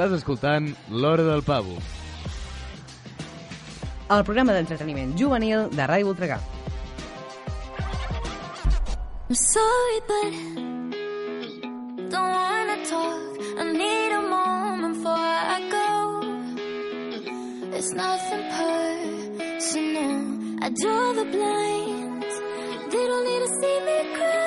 Estàs escoltant L'Hora del Pavo. El programa d'entreteniment juvenil de Ràdio Voltregà. I'm sorry, but don't wanna talk. I need a moment before I go. It's nothing personal. I draw the blinds. They don't need to see me cry.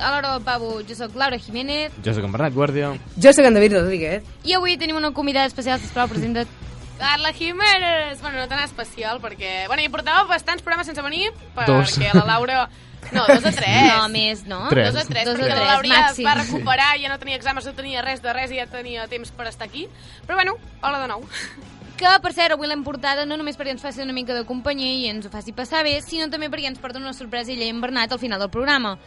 A l'Hora del Pavo. Jo sóc Laura Jiménez Jo sóc en Bernat Guàrdia. Jo sóc en David Rodríguez. i avui tenim una convidada especial, sisplau, presenta't. Carla Jiménez! Bueno, no tan especial, perquè... Bueno, hi portava bastants programes sense venir, Dos. perquè la Laura... No, dos o tres. No, més, no? Tres. Dos o tres, Dos o perquè tres, la Laura ja màxim. va recuperar, ja no tenia exàmens, no tenia res de res i ja tenia temps per estar aquí. Però bueno, hola de nou. Que, per cert, avui l'hem portada no només perquè ens faci una mica de companyia i ens ho faci passar bé, sinó també perquè ens porta una sorpresa ella i en Bernat al final del programa.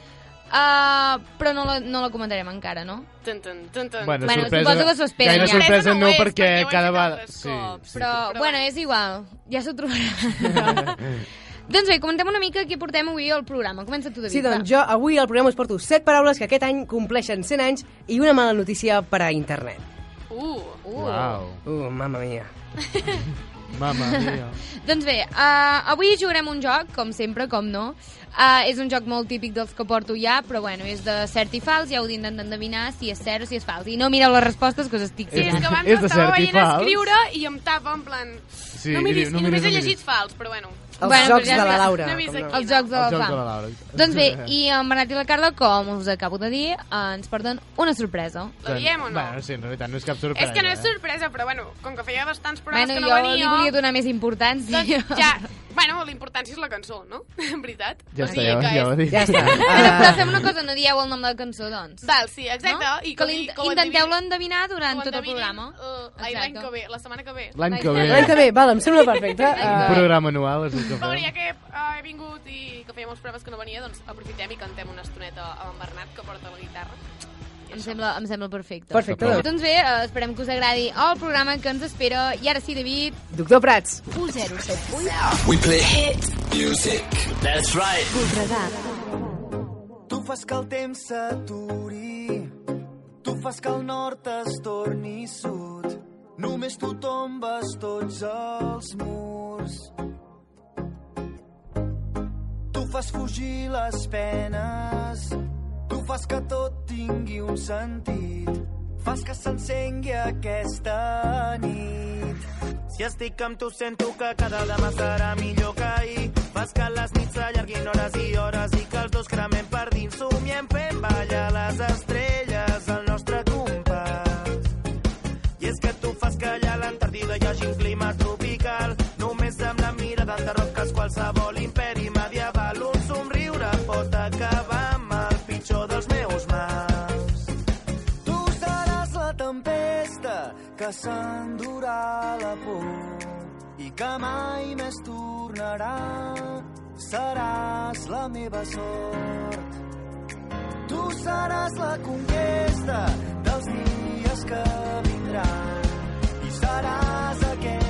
Uh, però no la, no la comentarem encara, no? Tun, tun, tun, tun. Bueno, Bueno, sorpresa, suposo que s'ho esperen, Gaire ja. sorpresa Sorpresa no no, és, perquè perquè cada vegada... altres Sí, cops. sí. Però, però bueno, és igual, ja s'ho trobarà. doncs bé, comentem una mica què portem avui al programa. Comença tu, David. Sí, doncs jo avui al programa us porto set paraules que aquest any compleixen 100 anys i una mala notícia per a internet. Uh, Uh. Uau, Uh, mamma mia. mama mia. Doncs bé, uh, avui jugarem un joc, com sempre, com no. Uh, és un joc molt típic dels que porto ja, però bueno, és de cert i fals, ja heu d'intentar endevinar si és cert o si és fals. I no mireu les respostes que us estic sí, és que abans És estava veient escriure i em tapa en plan... Sí, no i miris, no i només miris, no he llegit fals, però bueno. Els Bueno, jocs però ja de la. Laura. No. Els jocs de la de Laura. Doncs bé, i en Bernat i la Carla, com us acabo de dir, eh, ens porten una sorpresa. La diem o no? Bueno, sí, en realitat no és cap sorpresa. És que no és eh? sorpresa, però bueno, com que feia bastants programes Bueno, que no jo venia... li volia donar més importància. Doncs ja, bueno, l'importància és la cançó, no? En veritat. Ja O està, ja, ja ho he dit. Ja està. Però, però Uh, fem una cosa, no dieu el nom de la cançó, doncs. Val, sí, exacte. No? I que intenteu-lo endevinar durant tot el programa. eh, l'any que ve, la setmana que ve. L'any que ve. L'any que ve, val, em sembla perfecte. Un Uh, programa anual és el Però ja que eh, he vingut i que feia molts programes que no venia, doncs aprofitem i cantem una estoneta amb en Bernat, que porta la guitarra. Em sembla, em sembla perfecte. perfecte. doncs. Doncs bé, eh, esperem que us agradi el programa que ens espera. I ara sí, David, Doctor Prats. U07. We play hit music. That's right. Tu fas que el temps s'aturi, tu fas que el nord es torni sud, només tu tombes tots els murs. Tu fas fugir les penes, tu fas que tot tingui un sentit, fas que s'encengui aquesta nit. Si estic amb tu sento que cada demà serà millor que ahir. Fas que les nits s'allarguin hores i hores i que els dos cremem per dins. Somiem fent ballar les estrelles al nostre compàs. I és que tu fas que allà a l'Antàrtida hi hagi un clima tropical. Només amb la mirada enderroques qualsevol s'endurà la por i que mai més tornarà. Seràs la meva sort. Tu seràs la conquesta dels dies que vindran i seràs aquelles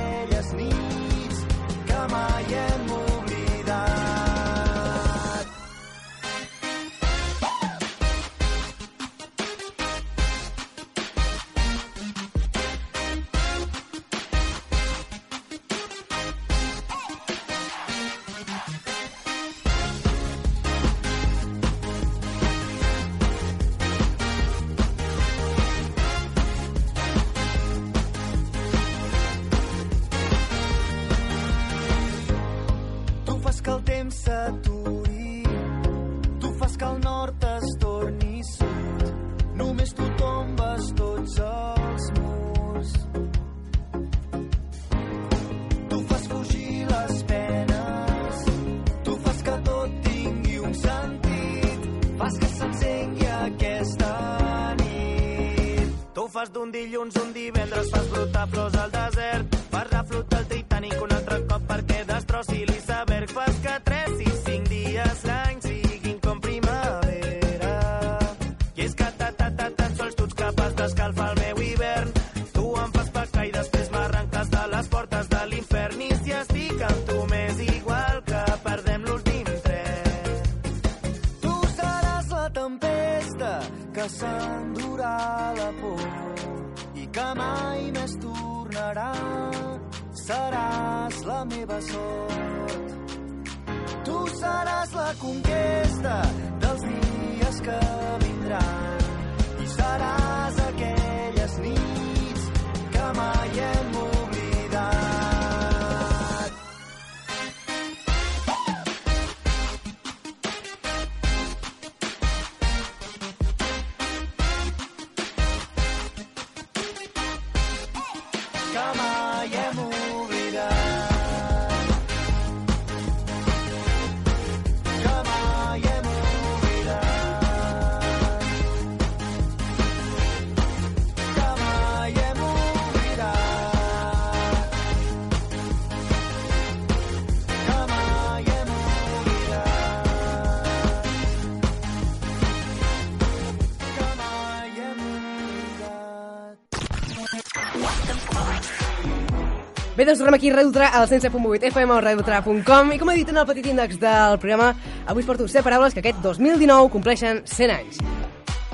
Bé, doncs tornem aquí a Radio Tra, al 107.8 FM o radiotra.com i com he dit en el petit índex del programa, avui us porto 7 paraules que aquest 2019 compleixen 100 anys.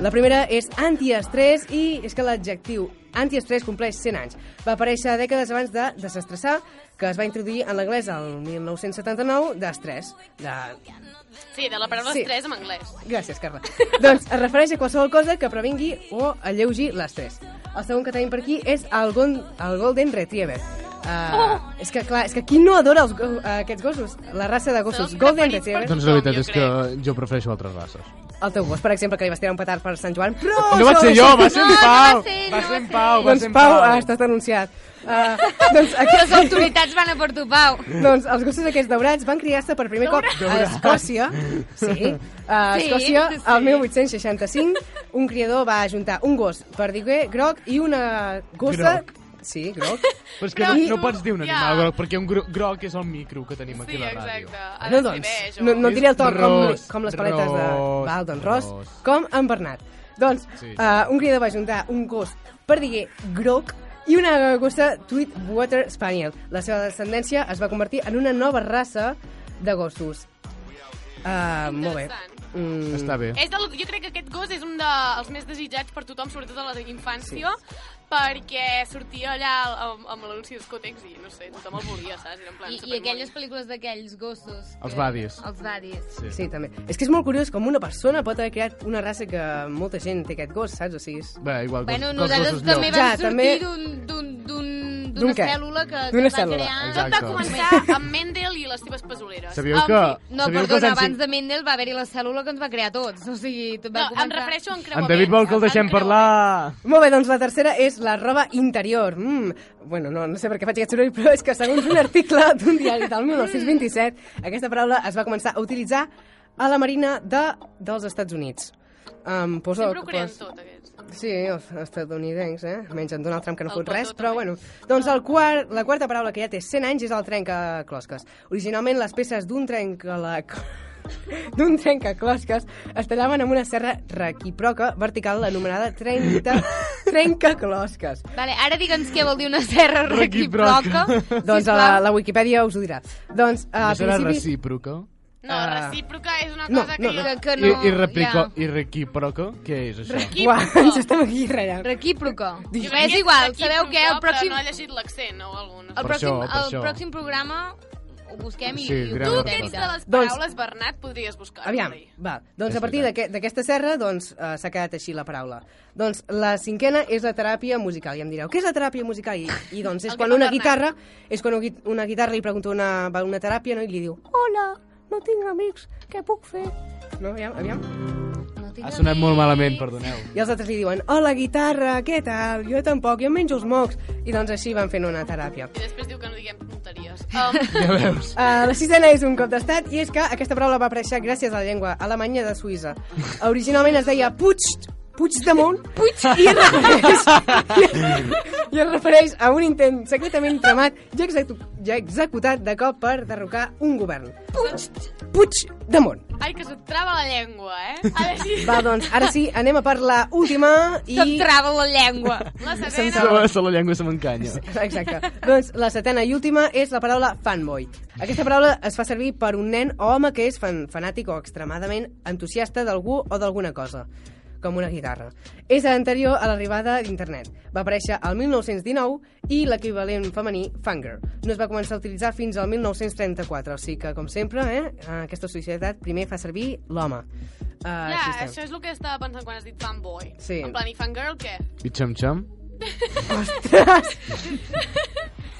La primera és antiestrès i és que l'adjectiu antiestrès compleix 100 anys. Va aparèixer dècades abans de desestressar, que es va introduir en l'anglès el 1979 d'estrès. De... Sí, de la paraula Sí. estrès en anglès. Gràcies, Carla. doncs es refereix a qualsevol cosa que previngui o alleugi l'estrès. El segon que tenim per aquí és el, gon, el Golden Retriever. Uh, És que, clar, és que qui no adora els, uh, aquests gossos? La raça de gossos. Golden Retriever. Doncs la veritat és que jo prefereixo altres races. El teu gos, per exemple, que li vas tirar un petard per Sant Joan. Però No vaig ser jo, va ser en Pau. va ser, en. Pau, va Doncs ser en Pau, Pau. ah, estàs denunciat. Uh, doncs, Les aquest, autoritats van a per tu, Pau. doncs els gossos aquests daurats van criar-se per primer cop a Escòcia. Sí, a Sí, Escòcia, sí. el 1865, un criador va ajuntar un gos perdiguer groc i una gossa... Groc. Sí, groc. Però és que no, no pots dir un animal groc, perquè un gro groc és el micro que tenim aquí Sí, a la ràdio. exacte. Ha No, de doncs, no, no diré el to com, com les paletes de... Val, doncs ros, ros. com en Bernat. Doncs, Sí. uh, un criador va ajuntar un gos perdiguer groc i una gossa Tweed Water Spaniel. La seva descendència es va convertir en una nova raça de gossos. Uh, molt bé. Mm, Està bé. És del, jo crec que aquest gos és un dels més desitjats per tothom, sobretot a la infància, perquè sortia allà amb, amb l'anunci d'Escotex i, no sé, tothom el volia, saps? Era en plan I, I aquelles pel·lícules d'aquells gossos. Els que- badis. Els badis. Sí. Sí, també. És que és molt curiós com una persona pot haver creat una raça que molta gent té aquest gos, saps? O sigui, és... Bé, igual que Bueno, els, que els nosaltres gossos també llops. Ja, vam sortir també- d'un- d'un- d'un- D'un d'una cèl·lula que, que va cèl·lula. crear... Tot va Exacte. començar amb Mendel i les seves pesoleres. Sabíeu que... fi, No, sabíeu que perdona, anys abans de Mendel va haver-hi la cèl·lula que ens va crear a tots. O sigui, tot va No, em començar... refereixo a en En. David vol que el deixem En parlar. Molt bé, doncs la tercera és la roba interior. Mm, bueno, no, no sé per què faig aquest soroll, però és que segons un article d'un diari del 1927, aquesta paraula es va començar a utilitzar a la Marina de, dels Estats Units. Um, poso, Sempre ho creem pos- tot, aquests. Sí, els estadounidencs, eh? Menys en Donald Trump, que no El fot res, però bueno. Doncs el quart, la quarta paraula que ja té 100 anys és el trencaclosques. Originalment, les peces d'un trencala... d'un trencaclosques es tallaven amb una serra requiproca vertical anomenada 30 trencaclosques. Vale, ara digue'ns què vol dir una serra Requiproca. requiproca. Doncs a la, la Wikipedia us ho dirà. Doncs, a serà principis... recíproca? No, Ah. recíproca és una No, cosa no, que no. Que, que I, no... i, replico, ja. I recíproca? Què és això? Uah, ens estem aquí ratllant. Recíproca. Jo és que igual, recíproca, sabeu què? El pròxim, Però no ha llegit l'accent o alguna el Per pròxim, això, per el això. pròxim programa ho busquem i, Sí, i ho Tu i tens de les Doncs- paraules, Bernat, podries buscar Aviam, va. Doncs És a partir d'aquesta serra doncs, eh, s'ha quedat així la paraula. Doncs la cinquena és la teràpia musical. I em direu, què és la teràpia musical? I, i doncs és El que quan una guitarra, és quan una gui- una guitarra li pregunta una, una teràpia no? i li diu Hola, no tinc amics, què puc fer? No, aviam, aviam. No Ha sonat molt amics. malament, perdoneu. I els altres li diuen, hola guitarra, què tal? Jo tampoc, jo em menjo els mocs. I doncs així van fent una teràpia. I després diu que no diguem tonteries. Um, Ja veus? Uh, la sisena és un cop d'estat i és que aquesta paraula va aparèixer gràcies a la llengua alemanya de Suïssa. Originalment es deia Puig, Puigdemont, Puig, i es refereix, i es refereix a un intent secretament tramat i, execu i executat de cop per derrocar un govern. Puig, Puigdemont. ai, que se't trava la llengua, eh? Ara sí. Va, doncs, ara sí, anem a per la última i... Se'm trava la llengua. La Se'm setena. trava. Se la llengua se m'encanya. Exacte. doncs la setena i última és la paraula fanboy. Aquesta paraula es fa servir per un nen o home que és fan, fanàtic o extremadament entusiasta d'algú o d'alguna cosa com una guitarra. És anterior a l'arribada d'internet. Va aparèixer al 1919 i l'equivalent femení, fangirl. No es va començar a utilitzar fins al 1934, o sigui que, com sempre, eh, aquesta societat primer fa servir l'home. Uh, Ja, això és el que estava pensant quan has dit fanboy. Sí. En plan, i fangirl, què? I xam-xam?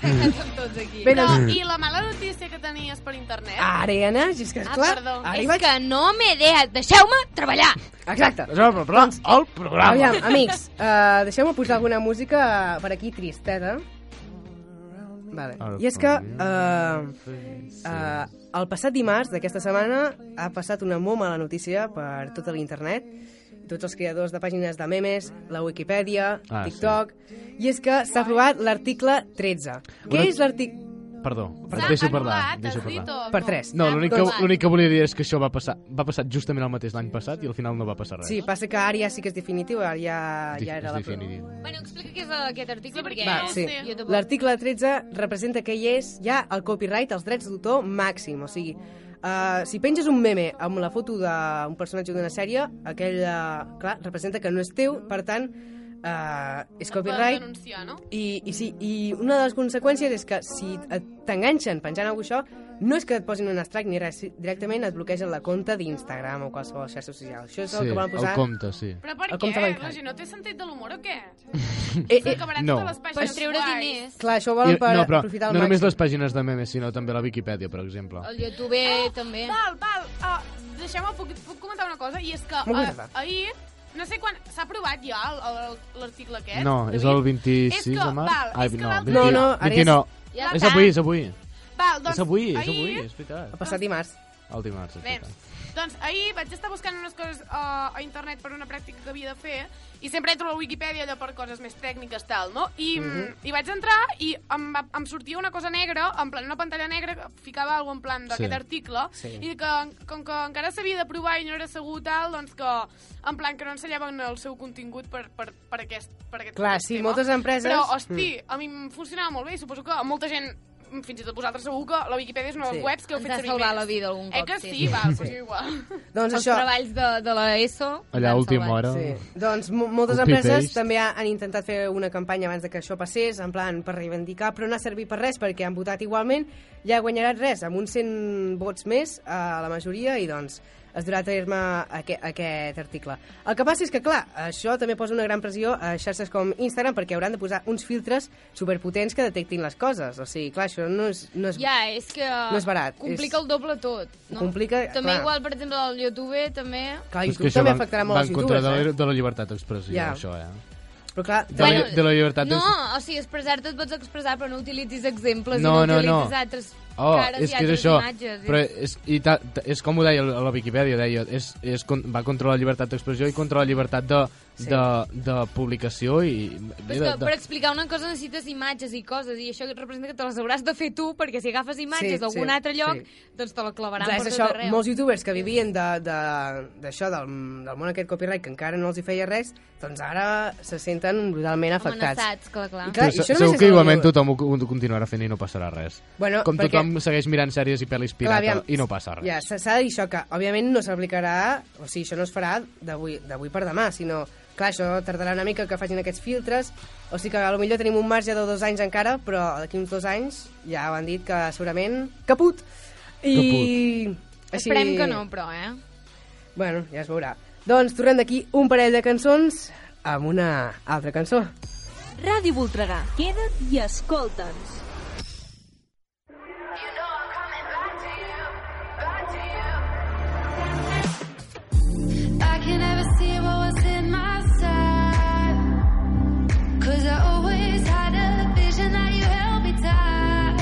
Som tots aquí. Però, doncs, i la mala notícia que tenies per internet? Ariana, és que, Ah, esclar, perdó. ara hi És vaig... que no m'he deixat. Deixeu-me treballar. Exacte. Però, però, el programa. Aviam, amics, uh, deixeu-me posar alguna música per aquí tristeta. Vale. I és que uh, uh, el passat dimarts d'aquesta setmana ha passat una molt mala notícia per tota l'internet tots els creadors de pàgines de memes, la Wikipedia, Ah, TikTok, i és que s'ha aprovat l'article 13. Què Una- és l'article... Perdó, S'ha deixo parlar. Deixo dit, parlar. Per tres. No, l'únic que, l'únic que volia dir és que això va passar, va passar justament el mateix l'any passat i al final no va passar res. Sí, passa que ara ja sí que és definitiu, ara ja, ja era la... definitiu. Bueno, explica què és aquest article, perquè... Va, sí. sí. L'article 13 representa que hi és ja el copyright, els drets d'autor màxim. O sigui, uh, si penges un meme amb la foto d'un personatge d'una sèrie, aquell, uh, clar, representa que no és teu, per tant, uh, és copyright denunciar, no? i, i, sí, i una de les conseqüències és que si et- t'enganxen penjant alguna cosa això, no és que et posin un strike ni res, directament et bloquegen la compte d'Instagram o qualsevol xarxa social. Això és el Sí, que volen posar... el compte, sí. Però per El què? compte bancari. La gent no té sentit de l'humor o què? Eh, eh, S'acabaran no. totes les Per pàgines treure guais. diners. clar, això ho volen I, per no, però aprofitar el no només màxim. les pàgines de memes, sinó també la Viquipèdia, per exemple. El YouTube també. Val, val, uh, deixeu-me, puc, puc comentar una cosa? I és que uh, ahir, no sé quan, s'ha aprovat ja l'article aquest? No, és el 26 És que, de març. val, Ai, és que no, l'altre 20, dia- No, no, ara és- 29. Ja És avui, és avui. Val, doncs, és avui, és ahir, avui, és veritat. El passat dimarts. El dimarts, és Bé, veritat. Doncs ahir vaig estar buscant unes coses uh, a internet per una pràctica que havia de fer i sempre entro a la Wikipedia allò per coses més tècniques tal, no? I, mm Mhm. i vaig entrar i em, va, em sortia una cosa negra, en plan una pantalla negra que ficava alguna en plan d'aquest Sí. article Sí. i que com que encara s'havia de provar i no era segur tal, doncs que en plan que no ensenyaven el seu contingut per, per, per aquest, per aquest Clar, aquest sí, tema. moltes empreses- Però, hosti, a mi em funcionava molt bé i suposo que a molta gent fins i tot vosaltres segur que la Wikipedia és una de les Sí. webs que heu Ens fet ha servir més. la vida algun Eh cop, que sí, sí, sí. va, doncs igual. Doncs Els això, treballs de, de la ESO... Allà a última hora. Sí. Doncs mo- moltes Copy empreses paste. també ha- han intentat fer una campanya abans de que això passés, en plan per reivindicar, però no ha servit per res perquè han votat igualment, ja ha guanyat res, amb uns 100 vots més a la majoria i doncs es durà a terme aquest, aquest article. El que passa és que, clar, això també posa una gran pressió a xarxes com Instagram perquè hauran de posar uns filtres superpotents que detectin les coses. O sigui, clar, això no és, no és, Ja, és que... No és barat, Complica és- el doble tot. No? Complica, També clar. igual, per exemple, el YouTube, també... Clar, YouTube això també va- afectarà va molt en els contra youtubers, de, la, eh? de la llibertat d'expressió, Ja. això, eh? Però clar, De, la, Bueno, de la llibertat No, o sigui, expressar-te et pots expressar, però no utilitzis exemples No, i no, no no. utilitzis altres Oh, cares és que és això, imatges. però és, i ta, ta, és com ho deia a la Viquipèdia, deia, és, és, va contra la llibertat d'expressió i contra la llibertat de, Sí. de, de publicació i... Però és de, que per explicar una cosa necessites imatges i coses, i això representa que te les hauràs de fer tu, perquè si agafes imatges Sí, d'algun sí, altre lloc, sí. doncs te la clavaran Clar, per tot això, arreu. molts youtubers que vivien d'això, de, d'això del, del món aquest copyright, que encara no els hi feia res, doncs ara se senten brutalment afectats. Amenaçats, clar, clar. I clar, Però i això segur és que igualment tothom ho, ho continuarà fent i no passarà res. Bueno, Com perquè- tothom segueix mirant sèries i pel·lis pirata aviam, i no passa res. Ja, s'ha de dir això, que òbviament no s'aplicarà, o sigui, això no es farà d'avui d'avui per demà, sinó, clar, això tardarà una mica que facin aquests filtres, o sigui que a lo millor tenim un marge de dos anys encara, però d'aquí uns dos anys ja ho han dit que segurament caput. I... Esperem que no, però, eh? Bueno, ja es veurà. Doncs tornem d'aquí un parell de cançons amb una altra cançó. Ràdio Voltregà. Queda't i escolta'ns. Never see what was in my sight. I always had a vision that you helped me die.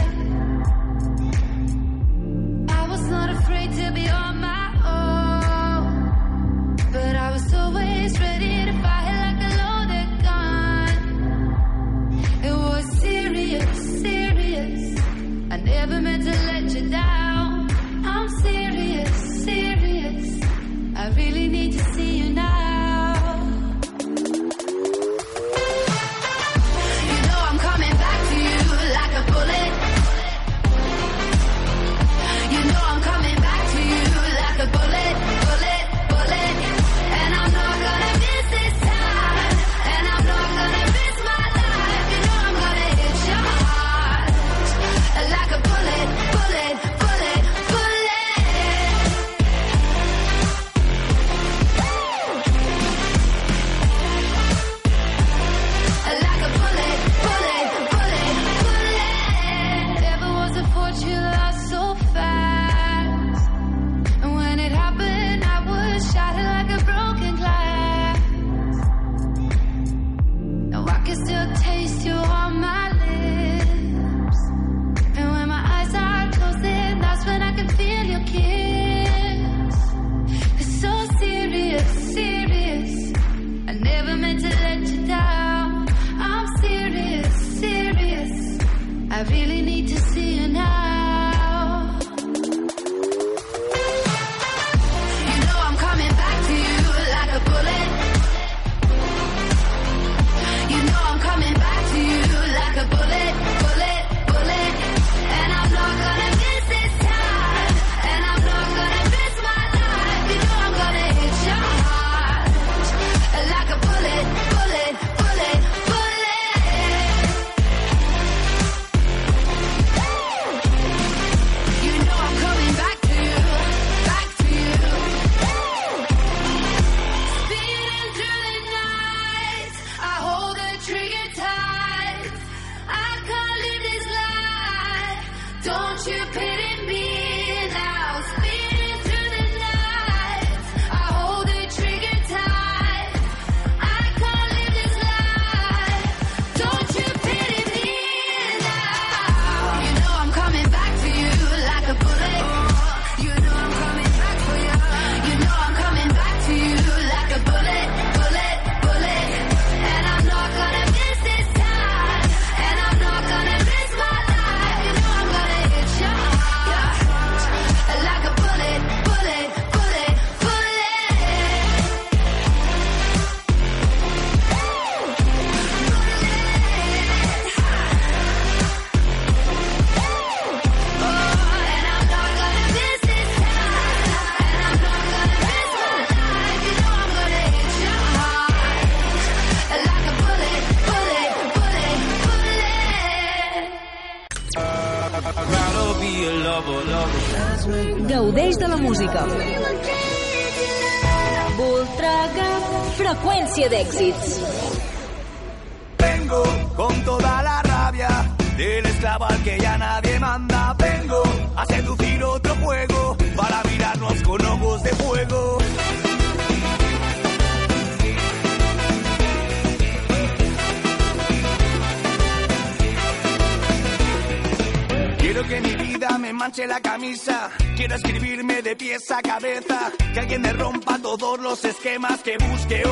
I was not afraid to be on my own. But I was always ready to fight like a loaded gun. It was serious, serious. I never meant to let you down. Don't you pay freqüència d'èxits. Vengo con toda la rabia del esclavo al que ya nadie manda. Vengo a seducir otro juego para mirarnos con ojos de fuego. Quiero que mi vida me manche la camisa. Quiero escribirme de pies a cabeza. Que alguien me rompa todos los esquemas. Que busque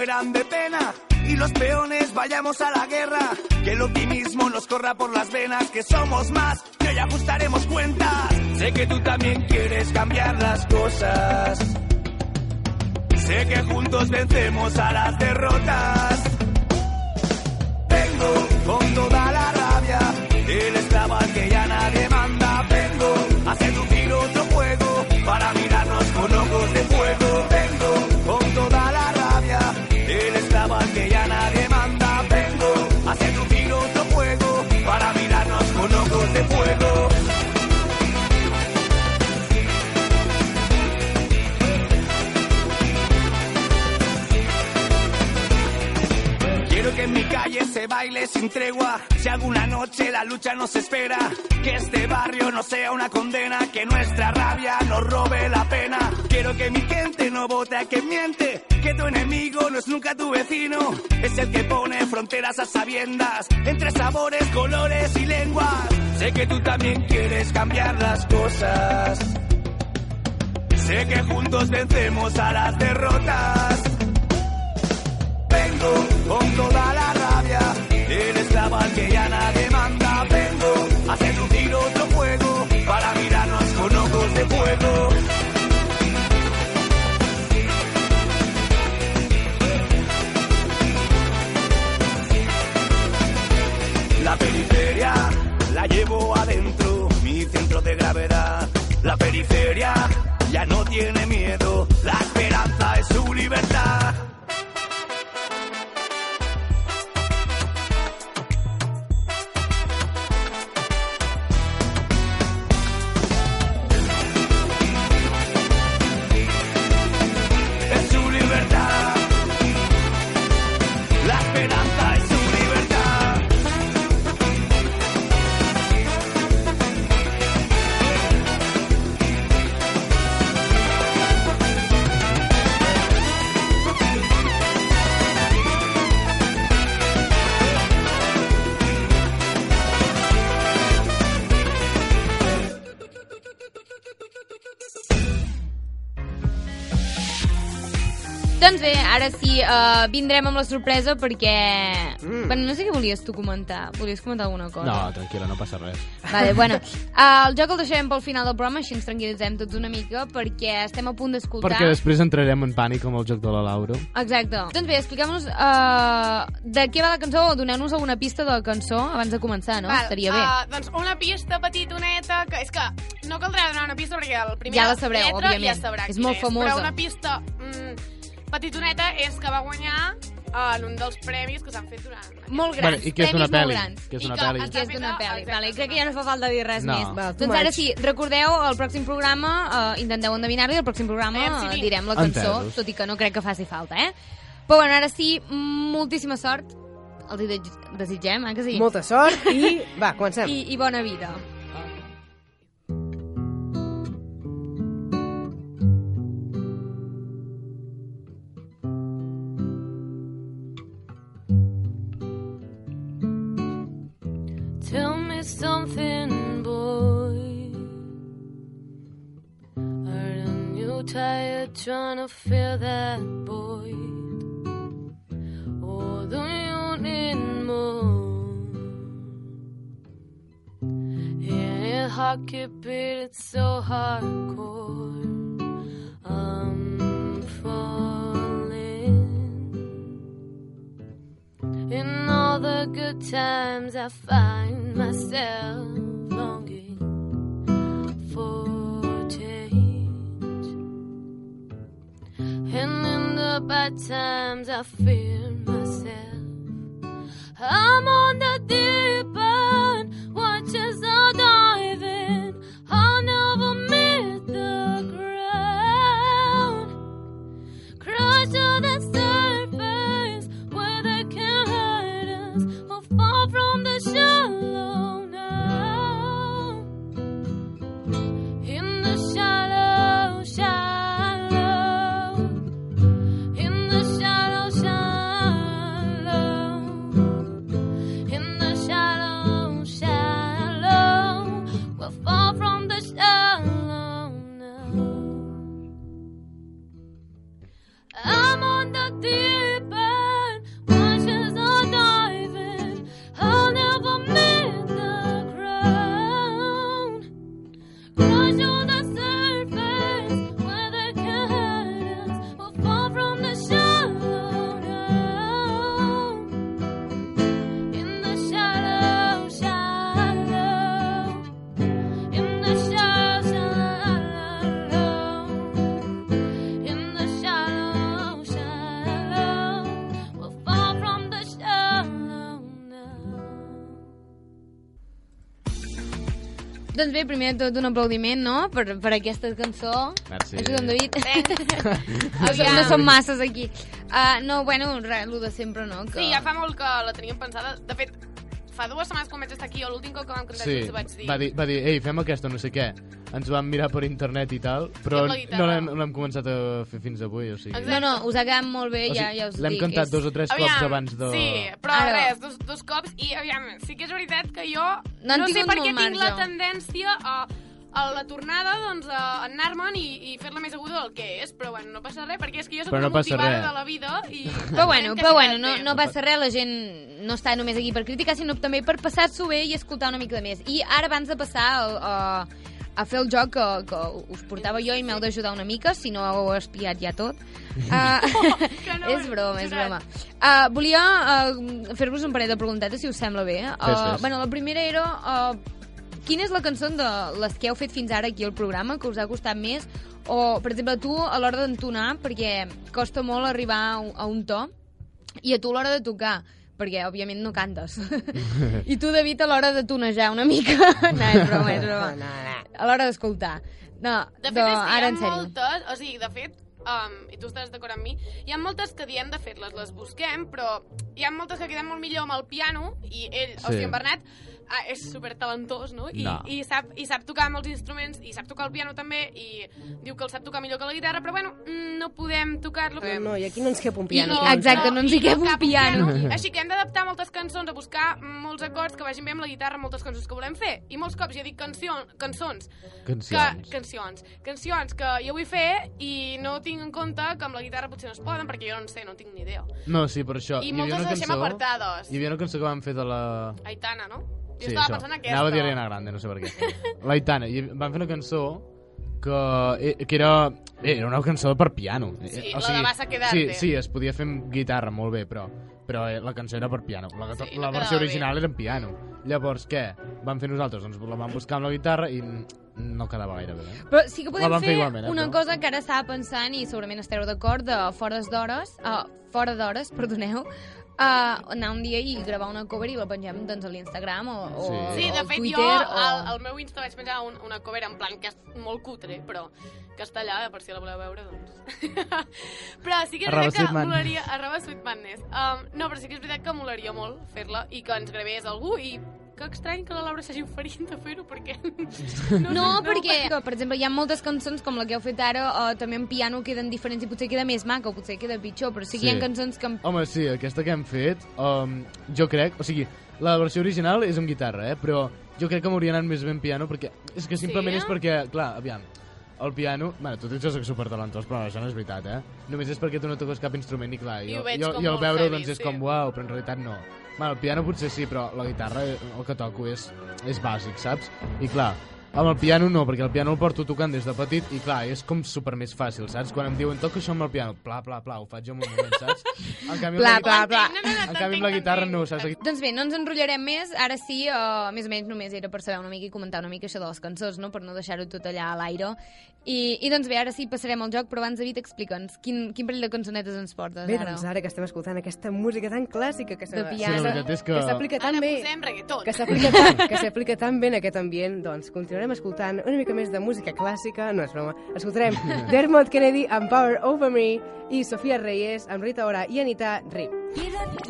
mueran de pena. Y los peones vayamos a la guerra. Que el optimismo nos corra por las venas. Que somos más. Que ya ajustaremos cuentas. Sé que tú también quieres cambiar las cosas. Sé que juntos vencemos a las derrotas. Vengo con toda la rabia del esclavo al que ya nadie manda. Vengo a seducir otro juego para mirarnos con ojos de fuego. Fuego. Se baile sin tregua. Si alguna noche la lucha nos espera, que este barrio no sea una condena, que nuestra rabia nos robe la pena. Quiero que mi gente no vote a quien miente, que tu enemigo no es nunca tu vecino, es el que pone fronteras a sabiendas entre sabores, colores y lenguas. Sé que tú también quieres cambiar las cosas. Sé que juntos vencemos a las derrotas. Vengo con toda la rabia del esclavo al que ya nadie manda. Vengo a seducir otro juego para mirarnos con ojos de fuego. La periferia la llevo adentro, mi centro de gravedad. La periferia ya no tiene miedo, la uh, vindrem amb la sorpresa perquè... Mm. Bueno, no sé què volies tu comentar. Volies comentar alguna cosa? No, tranquil·la, no passa res. Vale, bueno, uh, el joc el deixarem pel final del programa, així ens tranquil·litzem tots una mica, perquè estem a punt d'escoltar... Perquè després entrarem en pànic amb el joc de la Laura. Exacte. Doncs bé, expliquem-nos uh, de què va la cançó, o doneu-nos alguna pista de la cançó abans de començar, no? Val, Estaria bé. Uh, doncs una pista petitoneta, que és que no caldrà donar una pista perquè el primer Ja la sabreu, lletra òbviament. ja sabrà És molt famosa. Però una pista mm, petitoneta és que va guanyar uh, en un dels premis que s'han fet durant... Molt grans, Bueno, i que és una pel·li, que és I una pel·li. ens que és ha fet d'una a- pel·li. Vale, crec que ja no fa falta dir res No. més. Va, doncs ara sí, recordeu, el pròxim programa, uh, intenteu endevinar-lo i el pròxim programa uh, direm la cançó, Entesos. tot i que no crec que faci falta, eh? Però bueno, ara sí, moltíssima sort els de- desitgem, eh, que sí? Molta sort i... Va, comencem. I, I bona vida. Tell me something, boy. Aren't you tired trying to fill that void? Or do you need more? Yeah, your heart keep beating so hardcore. I'm falling. In the good times, I find myself longing for change. And in the bad times, I fear myself. I'm on the deep end, watch as Doncs bé, primer de tot un aplaudiment, no?, per, per aquesta cançó. Merci. Ajuda'm, David. Aviam. no som masses aquí. Uh, no, bueno, res, el de sempre, no? Que... Sí, ja fa molt que la teníem pensada. De fet, fa dues setmanes quan vaig estar aquí, o l'últim cop que vam cantar Sí, junts vaig dir... va dir, va dir, ei, fem aquesta, no sé què. Ens vam mirar per internet i tal, però I la no l'hem no l'hem començat a fer fins avui, o sigui... Exacte. No, no, us ha quedat molt bé, O ja, sigui, ja us l'hem dic. cantat és... dos o tres cops abans de... Sí, però Ara. res, dos, dos cops, i aviam, sí que és veritat que jo No no, sé per què tinc la marge. tendència a, a la tornada doncs, a anar-me'n i, i fer-la més aguda del que és, però bueno, no passa res, perquè és que jo soc Però no motivada res. de la vida i... Però bueno, però bueno, no, no passa res, la gent no està només aquí per criticar, sinó també per passar-s'ho bé i escoltar una mica de més. I ara, abans de passar a, a, a fer el joc que, que us portava jo i m'heu d'ajudar una mica, si no heu espiat ja tot. Uh, que no és broma, és broma. Uh, volia uh, fer-vos un parell de preguntetes, si us sembla bé. Uh. Bueno, la primera era... Uh, quina és la cançó de les que heu fet fins ara aquí al programa que us ha costat més? O, per exemple, tu a l'hora d'entonar, perquè costa molt arribar a un, a un to, i a tu a l'hora de tocar, perquè òbviament no cantes. I tu, David, a l'hora de tonejar una mica. no, és broma, és broma. No, no. A l'hora d'escoltar. No, De fet, do, és que ara hi en ha sèrio. moltes... O sigui, de fet, um, i tu estàs d'acord amb mi, hi ha moltes que diem de fer-les, les busquem, però hi ha moltes que queden molt millor amb el piano, i ell, sí. o sigui, en Bernat, ah, és super talentós, no? I, No. i, sap, I sap tocar molts instruments, i sap tocar el piano també, i diu que el sap tocar millor que la guitarra, però bueno, mm, no podem tocar-lo. No, no, i aquí no ens cap un I, piano. no, aquí. exacte, no ens hi i cap un cap piano. Així que hem d'adaptar moltes cançons, a buscar molts acords que vagin bé amb la guitarra, moltes cançons que volem fer. I molts cops jo dic canció, cançons, Cancions. que, cancions, cancions que jo vull fer i no tinc en compte que amb la guitarra potser no es poden perquè jo no en sé, no tinc ni idea. No, sí, per això. I moltes les deixem cançó- apartades. Hi havia una cançó que vam fer de la... Aitana, no? Jo Sí, estava això. pensant en aquesta. Anava a dir Ariana Grande, no sé per què. La Aitana. I vam fer una cançó que, eh, que era, eh, era una cançó per piano. Sí, Eh, la de Vas a Sí, quedarte. sí, es podia fer amb guitarra molt bé, però, però eh, la cançó era per piano. La, Sí, la no versió original era en piano. Llavors, què? Vam fer nosaltres? Doncs la vam buscar amb la guitarra i no quedava gaire bé. Eh? Però sí que podem fer fer igualment, eh, una però- cosa que ara estava pensant i segurament estareu d'acord, de fora d'hores, uh, fora d'hores, perdoneu, uh, anar un dia i gravar una cover i la pengem doncs, a l'Instagram o, o, Sí. Sí, de o al fet, Twitter jo o... al, al meu Insta vaig penjar un, una cover en plan que és molt cutre, però castellà, per si la voleu veure, doncs. però sí que és Arroba veritat que molaria... Arroba Sweet Madness. Um, no, però sí que és veritat que molaria molt fer-la i que ens gravés algú i que estrany que la Laura s'hagi oferit de fer-ho, perquè... No, no sé, perquè, per exemple, hi ha moltes cançons com la que heu fet ara, o també en piano queden diferents i potser queda més maca o potser queda pitjor, però sí que hi ha Sí. cançons que... Home, sí, aquesta que hem fet, um, jo crec... O sigui, la versió original és amb guitarra, eh? Però jo crec que m'hauria anat més ben piano, perquè... És que simplement Sí? és perquè, clar, aviam, el piano... Bueno, tu ets que supertalentós, però això no és veritat, eh? Només és perquè tu no toques cap instrument i, clar, I jo, jo, molt veure heavy, doncs, és sí. com, uau, però en realitat no. Bueno, el piano potser sí, però la guitarra, el que toco és, és bàsic, saps? I clar, amb el piano no, perquè el piano el porto tocant des de petit i clar, és com super més fàcil, saps? Quan em diuen toca això amb el piano, pla, pla, pla, ho faig jo en un moment, saps? En canvi, amb Pla, la guitarra, pla, no, en canvi amb la guitarra no, saps? Doncs bé, no ens enrotllarem més, ara sí, uh, més o menys només era per saber una mica i comentar una mica això de les cançons, no? per no deixar-ho tot allà a l'aire. I, I doncs bé, ara sí passarem al joc, però abans David, explica'ns quin, quin parell de cançonetes ens portes Bé, ara. doncs ara que estem escoltant aquesta música tan clàssica que piano. Sí, que- que s'aplica tan Ara bé posem reggaeton. que s'aplica tan, que s'aplica tan bé en aquest ambient, doncs continuarem escoltant una mica més de música clàssica, no és broma, escoltarem Dermot Kennedy amb Power Over Me i Sofia Reyes amb Rita Ora i Anita Rip.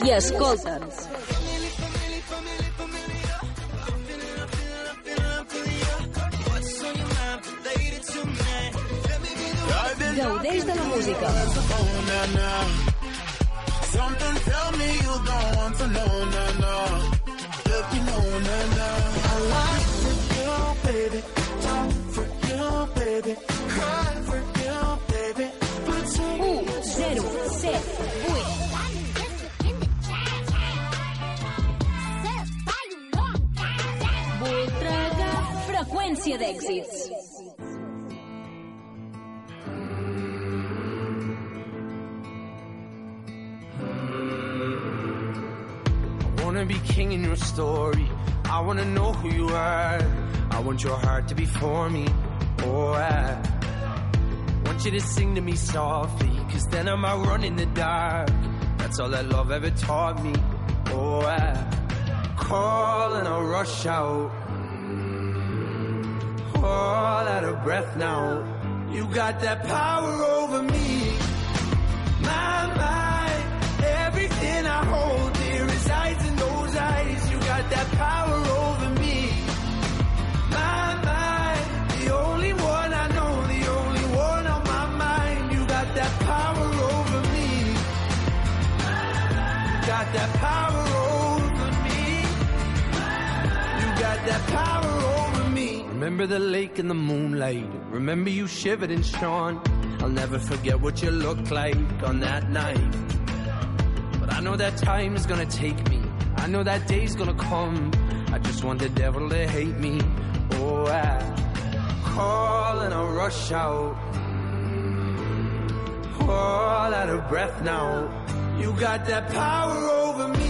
I escolta'ns. Gaudeix de la música. Something tell me you don't want to know, nah, nah. Let me know, nah, nah. I you, baby. Want for you, baby. Cry for you, baby. But take 1, 0, 7, 8. Voltregà, freqüència d'èxits. I wanna be king in your story. I wanna know who you are. I want your heart to be for me. Oh, I want you to sing to me softly. Cause then I might run in the dark. That's all that love ever taught me. Oh, I call and I'll rush out. All out of breath now. You got that power over me. Remember the lake in the moonlight. Remember you shivered and shone. I'll never forget what you looked like on that night. But I know that time is gonna take me. I know that day's gonna come. I just want the devil to hate me. Oh, I call and I rush out. All out of breath now. You got that power over me.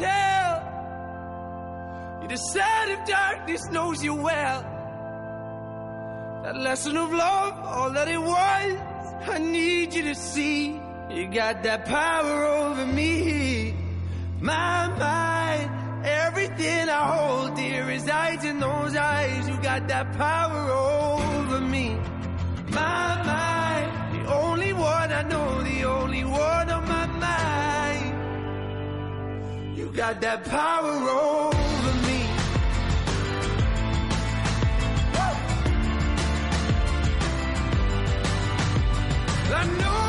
tell. You decide if darkness knows you well. That lesson of love, all that it was, I need you to see. You got that power over me. My mind, everything I hold dear resides in those eyes. You got that power over me. My mind, You got that power over me. I know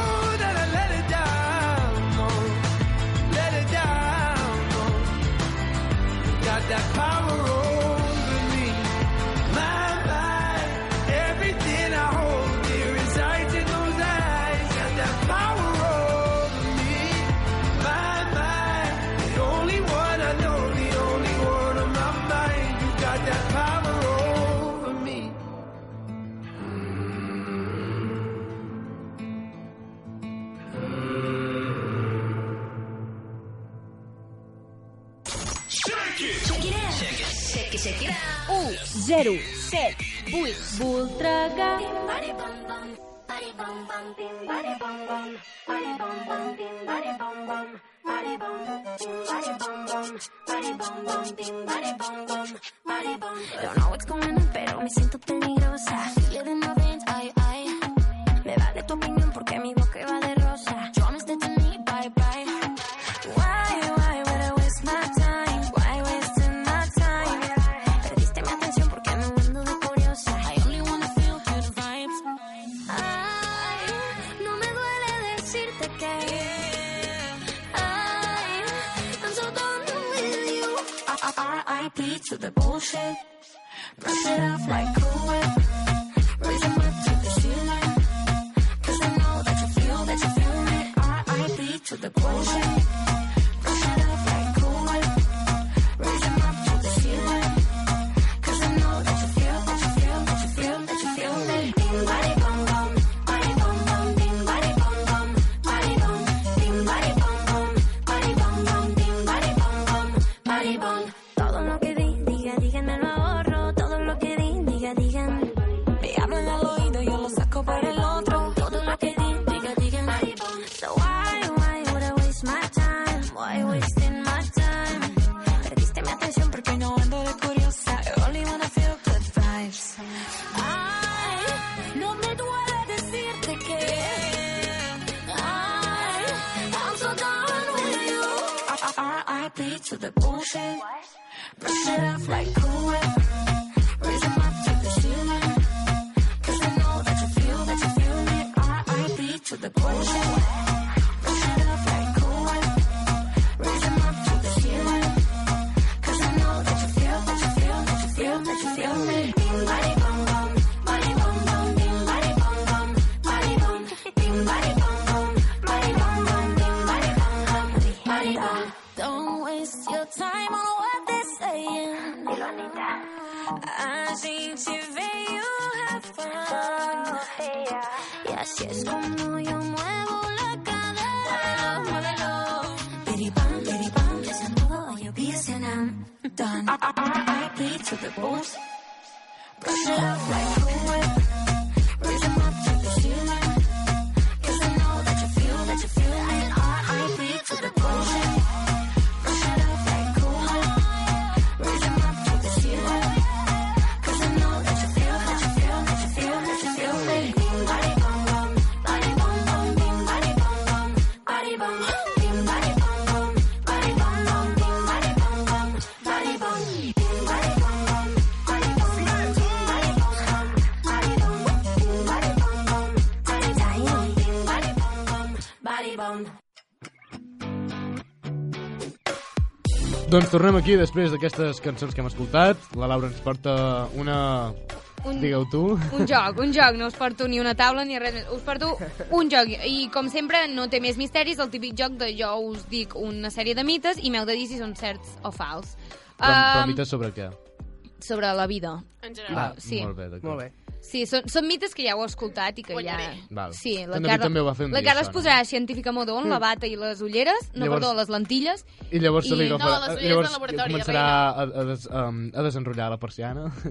0 7 8 Voltregà. Don't know what's going on, pero me siento peligrosa. Feel it in my veins, ay, ay. Me vale tu opinión porque mi boca the bullshit. Brush it off like Doncs tornem aquí després d'aquestes cançons que hem escoltat. La Laura ens porta una... Un- Digue-ho tu. Un joc, un joc, no us porto ni una taula ni res més, us porto un joc i com sempre no té més misteris, el típic joc de jo us dic una sèrie de mites i m'heu de dir si són certs o fals. Però, però Um, mites sobre què? sobre la vida. En general. Va, sí. Molt bé, d'acord. Molt bé. Sí, són, són mites que ja heu escoltat i que Guanyaré. ja... Val. Sí, la En David Carla, també ho va fer un la dia, Carla es això, no? posarà científica modó amb la bata i les ulleres, no, Llavors- perdó, les lentilles, I llavors se li I- agafa... No, les ulleres llavors començarà a, a, des, um, a desenrotllar la persiana.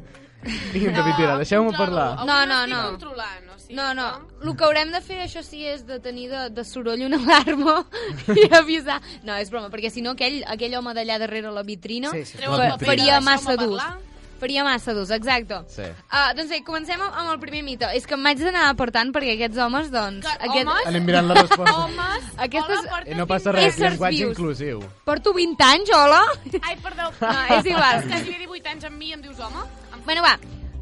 I en David dirà, deixeu-me parlar. No, no, no. controlant, o sigui, No, no. El que haurem de fer, això sí, és de tenir de, de soroll una alarma i avisar. No, és broma, perquè si no aquell, aquell home d'allà darrere la vitrina Sí, sí. Faria massa durs. Faria massa durs, exacte. Sí. Uh, doncs bé, comencem amb el primer mite. És que em vaig d'anar apartant perquè aquests homes, doncs... Que aquest... homes? Anem mirant la resposta. Homes, Aquestes- hola, I no passa 15 res, llenguatge vius. inclusiu. Porto 20 anys, hola? Ai, perdó. No, és igual. És que jo 18 anys amb mi i em dius home? Em Bueno, va,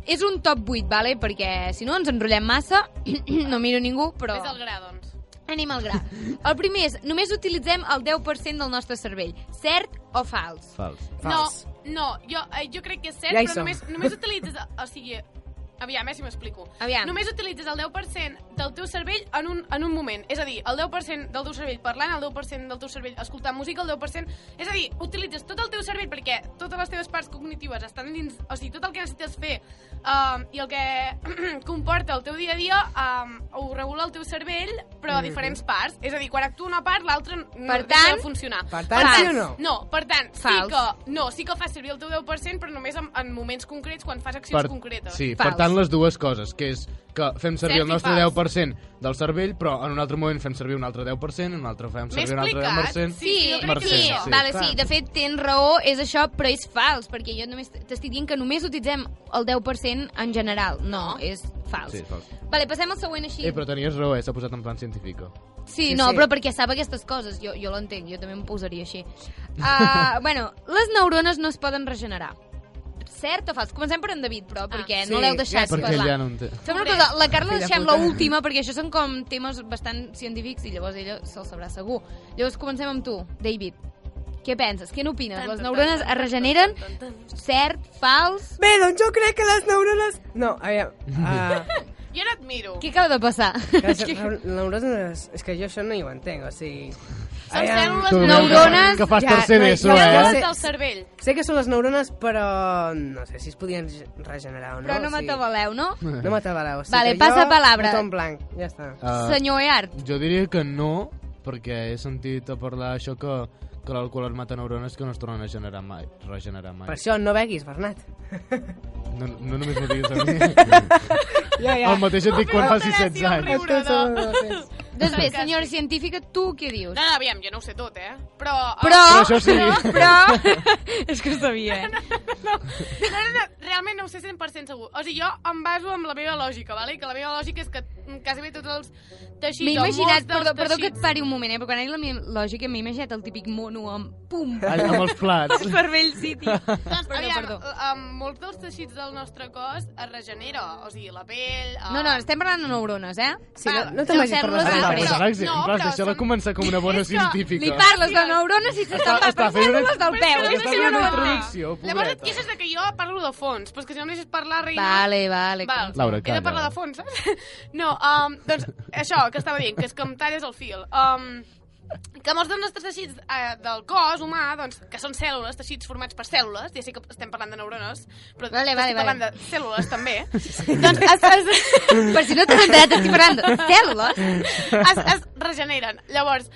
és un top 8, vale? perquè si no ens enrotllem massa, no miro ningú, però... Ves al gra, doncs. Anem al gra. El primer és, només utilitzem el 10% del nostre cervell. Cert o fals? Fals. Fals. No, no, jo, eh, jo crec que és cert, Ja hi però som. només, només utilitzes... O sigui, aviam, eh, si m'explico. Aviam. Només utilitzes el 10% del teu cervell en un, en un moment. És a dir, el 10% del teu cervell parlant, el 10% del teu cervell escoltant música, el 10%... És a dir, utilitzes tot el teu cervell perquè totes les teves parts cognitives estan dins... O sigui, tot el que necessites fer um, i el que comporta el teu dia a dia um, ho regula el teu cervell, però a diferents parts. És a dir, quan actua una part, l'altra no Per deixa tant- de funcionar. Per tant, sí o no? No, per tant, sí Fals. que, no, sí que fas servir el teu 10%, però només en, en moments concrets, quan fas accions concretes. Sí, Fals. per tant, les dues coses, que és que fem servir Cert el nostre fals. 10% del cervell, però en un altre moment fem servir un altre 10%, en un altre fem servir un altre explicat? 10%. Sí, Sí, sí, sí. sí. vale, Clar. sí, de fet tens raó, és això, però és fals, perquè jo només t'estic dient que només utilitzem el 10% en general. No, és fals. Sí, és fals. Vale, passem al següent així. Eh, però tenies raó, eh? S'ha posat en plan científic. Sí, Sí, no, sí. però perquè sap aquestes coses, jo, jo l'entenc, jo també em posaria així. Uh, bueno, les neurones no es poden regenerar. Cert o fals? Comencem per en David, però, perquè Sí, no l'heu deixat. Perquè parlar. ja no en té. Fem una cosa, la Carla Filla deixem l'última, perquè això són com temes bastant científics i llavors ella se'l sabrà segur. Llavors comencem amb tu, David. Què penses? Què n'opines? Les neurones es regeneren? Cert? Fals? Bé, doncs jo crec que les neurones... No, aviam... Uh, Jo no et miro. Què acaba de passar? que les neurones... És que jo això no hi ho entenc, o sigui... Són aviam, cèl·lules Tu, Neurones, Que fas ja, tercer no, d'ESO, ja, eh? Cèl·lules del cervell. Sé que són les neurones, però no sé si es podien regenerar o no. Però no m'atabaleu, no? No m'atabaleu. O sigui Vale, passa jo, palabra. en blanc, ja està. Uh, Senyor Eart. Jo diria que no, perquè he sentit a parlar això que, que l'alcohol es mata neurones que no es tornen a generar mai. Regenerar mai. Per això no beguis, Bernat. No, no només m'ho diguis a mi. Ja, ja. El mateix et dic quan faci 16 anys. riure. Doncs bé, senyora científica, tu què dius? No, no, aviam, jo no ho sé tot, eh? Però... Però, Però això sí. però, però... és que ho sabia, eh? No, no, no, realment no ho sé 100% segur. O sigui, jo em baso amb la meva lògica, vale? que la meva lògica és que quasi bé tots els teixits... M'he imaginat, molts dels perdó, perdó que et teixits- pari un moment, eh? però quan he dit la meva lògica m'he imaginat el típic mono amb pum, Ai, amb els plats. cervell city. Doncs, Perdó, aviam, perdó. amb molts dels teixits del nostre cos es regenera, o sigui, la pell... eh, No, no, estem parlant de neurones, eh? Sí, no, no te'n vagis per les cèl·lules Està, després. posant No, però deixa-la són- començar com una bona científica. Li parles de neurones i fent una- cèl·lules del peu. Però és Està que fent una no ho introducció, entenc. Llavors et pobreta. queixes de que jo parlo de fons, però és que si no em deixes parlar, reina... Vale, vale. Val. Laura, He de calla. parlar de fons, saps? No, um, doncs això que estava dient, que és que em talles el fil. Um, que molts dels nostres teixits eh, del cos humà, doncs, que són cèl·lules, teixits formats per cèl·lules, ja sé que estem parlant de neurones, però Vale, vale, estic parlant vale. de cèl·lules també, doncs es, es, Per si no t'has enterat, estic parlant de cèl·lules. es, es regeneren. Llavors,